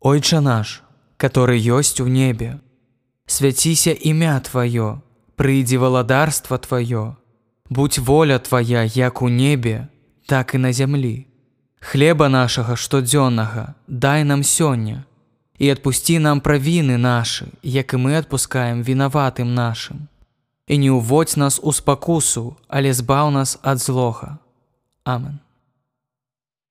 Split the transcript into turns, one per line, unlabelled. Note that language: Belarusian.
Ойча наш, который ёсць у небе, Свяціся імя тваё, прыйдзі валадарства тваё, Будь воля твая як у небе, так і на зямлі. Хлеба нашага штодзённага, дай нам сёння і адпусці нам правіны нашы, як і мы адпускаем вінаватым нашым. І не ўводзь нас у спакусу, але збаў нас ад злога. Амен.